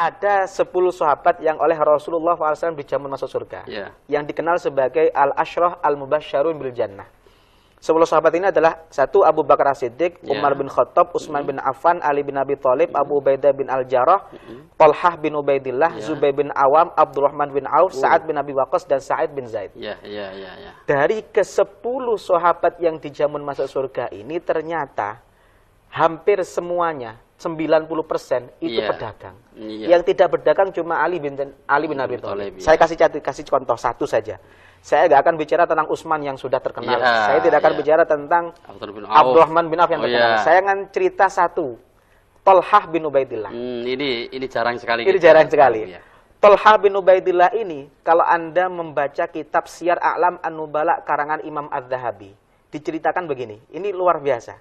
ada 10 sahabat yang oleh Rasulullah SAW dijamin masuk surga. Ya. Yang dikenal sebagai Al-Ashrah Al-Mubasyarun bil Jannah. 10 sahabat ini adalah satu Abu Bakar As-Siddiq, Ya. Umar bin Khattab, Utsman bin Affan, Ali bin Abi Thalib, Abu Ubaidah bin Al-Jarrah, Talhah bin Ubaidillah, Ya. Zubair bin Awam, Abdurrahman bin Auf, Sa'ad bin Abi Waqqas dan Sa'id bin Zaid. Ya, ya, ya, ya. Dari ke-10 sahabat yang dijamin masuk surga ini ternyata hampir semuanya 90% itu Iya. pedagang. Iya. Yang tidak berdagang cuma Ali bin Ali bin Abi Thalib. Thalib, Saya iya. kasih kasih contoh satu saja. Saya nggak akan bicara tentang Utsman yang sudah terkenal. Iya, Saya tidak akan iya. bicara tentang Abdurrahman bin Auf. Abdurrahman bin Auf yang Oh, terkenal. iya. Saya akan cerita satu. Talhah bin Ubaidillah. Hmm, ini ini jarang sekali. Ini jarang tahu, sekali. Talha bin Ubaidillah ini, kalau Anda membaca kitab Syiar A'lam An-Nubala karangan Imam Az-Zahabi, diceritakan begini. Ini luar biasa.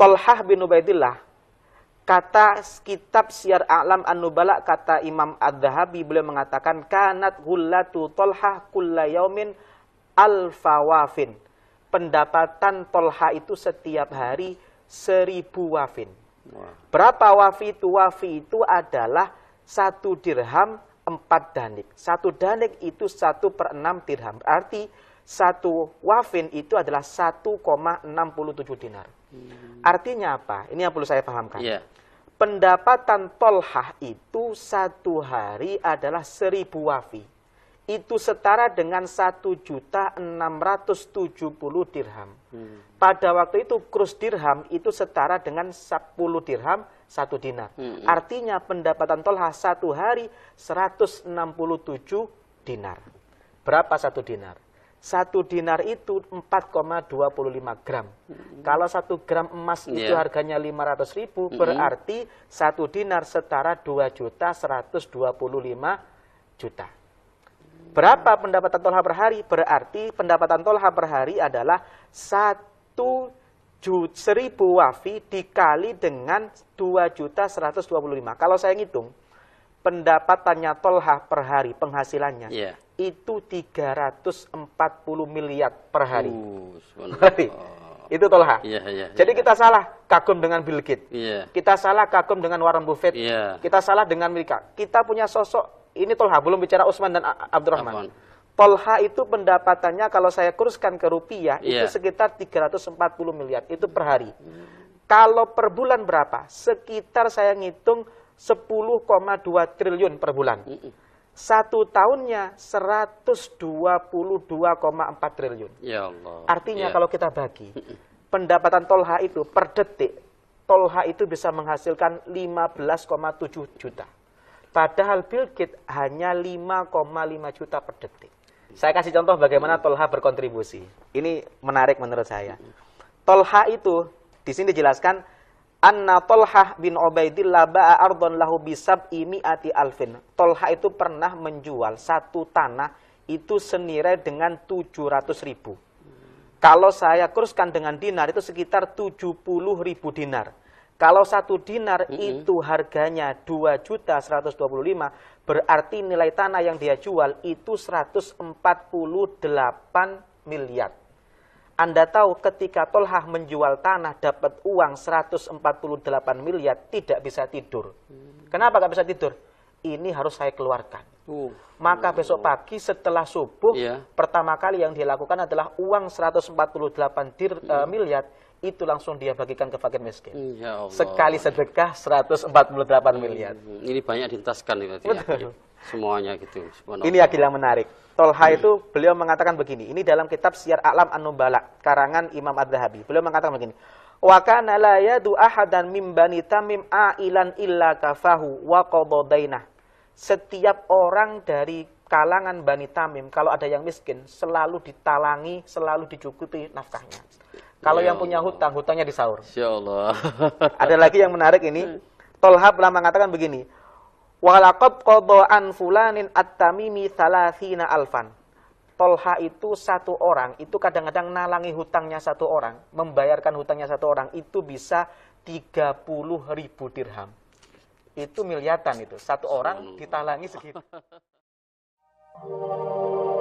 Talha bin Ubaidillah, kata kitab Syiar A'lam An-Nubala, kata Imam Az-Zahabi, beliau mengatakan, Kanat hullatu Talha kulla yaumin alfawafin. Pendapatan Talha itu setiap hari seribu wafin. Berapa wafi itu? Wafi itu adalah satu dirham empat danik. Satu danik itu satu per enam dirham. Arti satu wafin itu adalah 1,67 dinar. Artinya apa? Ini yang perlu saya pahamkan. Iya. Pendapatan tolhah itu satu hari adalah seribu wafi. Itu setara dengan satu juta enam ratus tujuh puluh dirham. Pada waktu itu kurs dirham itu setara dengan 10 dirham satu dinar. Hmm. Artinya pendapatan tolha satu hari 167 dinar. Berapa satu dinar? Satu dinar itu 4,25 gram. Kalau satu gram emas itu Iya. harganya 500 ribu, berarti satu dinar setara 2 juta 125 juta. Berapa pendapatan tolha per hari? Berarti pendapatan tolha per hari adalah satu ju- seribu wafi dikali dengan 2 juta 125. Kalau saya ngitung, pendapatannya tolha per hari, penghasilannya, Iya. Itu 340 miliar per hari. Uh. Berarti, itu tolha. Iya, iya. Jadi kita salah kagum dengan Bill Gates. Iya. Kita salah kagum dengan Warren Buffett. Iya. Kita salah dengan Amerika. Kita punya sosok, ini Tolha, belum bicara Usman dan Abdurrahman. Tolha itu pendapatannya kalau saya kurskan ke rupiah, itu Iya. sekitar 340 miliar. Itu per hari. Kalau per bulan berapa? Sekitar saya ngitung 10,2 triliun per bulan. Satu tahunnya 122,4 triliun. Ya Allah. Artinya Iya. kalau kita bagi, pendapatan Tolha itu per detik, Tolha itu bisa menghasilkan 15,7 juta. Padahal Bill Gates hanya 5,5 juta per detik. Saya kasih contoh bagaimana Tolha berkontribusi. Ini menarik menurut saya. Tolha itu, di sini dijelaskan, Anna Tolha bin Ubaidillah ba'a ardon lahu bisab ati alfin. Tolha itu pernah menjual satu tanah itu senilai dengan 700 ribu. Kalau saya kurskan dengan dinar itu sekitar 70 ribu dinar. Kalau satu dinar itu harganya 2 juta 125, berarti nilai tanah yang dia jual itu 148 miliar. Anda tahu ketika Tolhah menjual tanah dapat uang 148 miliar tidak bisa tidur. Kenapa nggak bisa tidur? Ini harus saya keluarkan. Uh, Maka besok pagi setelah subuh, Iya. pertama kali yang dilakukan adalah uang 148 dir, eh, miliar itu langsung dia bagikan ke fakir miskin. ya Allah. Sekali sedekah 148 miliar. Hmm, Ini banyak berarti ya. Betul. Semuanya gitu. Ini akil yang menarik. Tolha itu beliau mengatakan begini. Ini dalam kitab Syiar A'lam An-Nubala karangan Imam Ad-Dhahabi. Beliau mengatakan begini. Wa kana la yadu ahadan bani tamim ailan illa kafahu wa qadadainah. Setiap orang dari kalangan Bani Tamim kalau ada yang miskin selalu ditalangi, selalu dicukupi nafkahnya. Kalau Ya yang punya hutang, hutangnya disaur. Insya Allah. Ada lagi yang menarik ini. Tolha pernah mengatakan begini. Walaqad qada an fulanin at-tamimi thalathina alfan. Tolha itu satu orang, itu kadang-kadang nalangi hutangnya satu orang, membayarkan hutangnya satu orang, itu bisa 30 ribu dirham. Itu miliatan itu. Satu orang ditalangi segitu.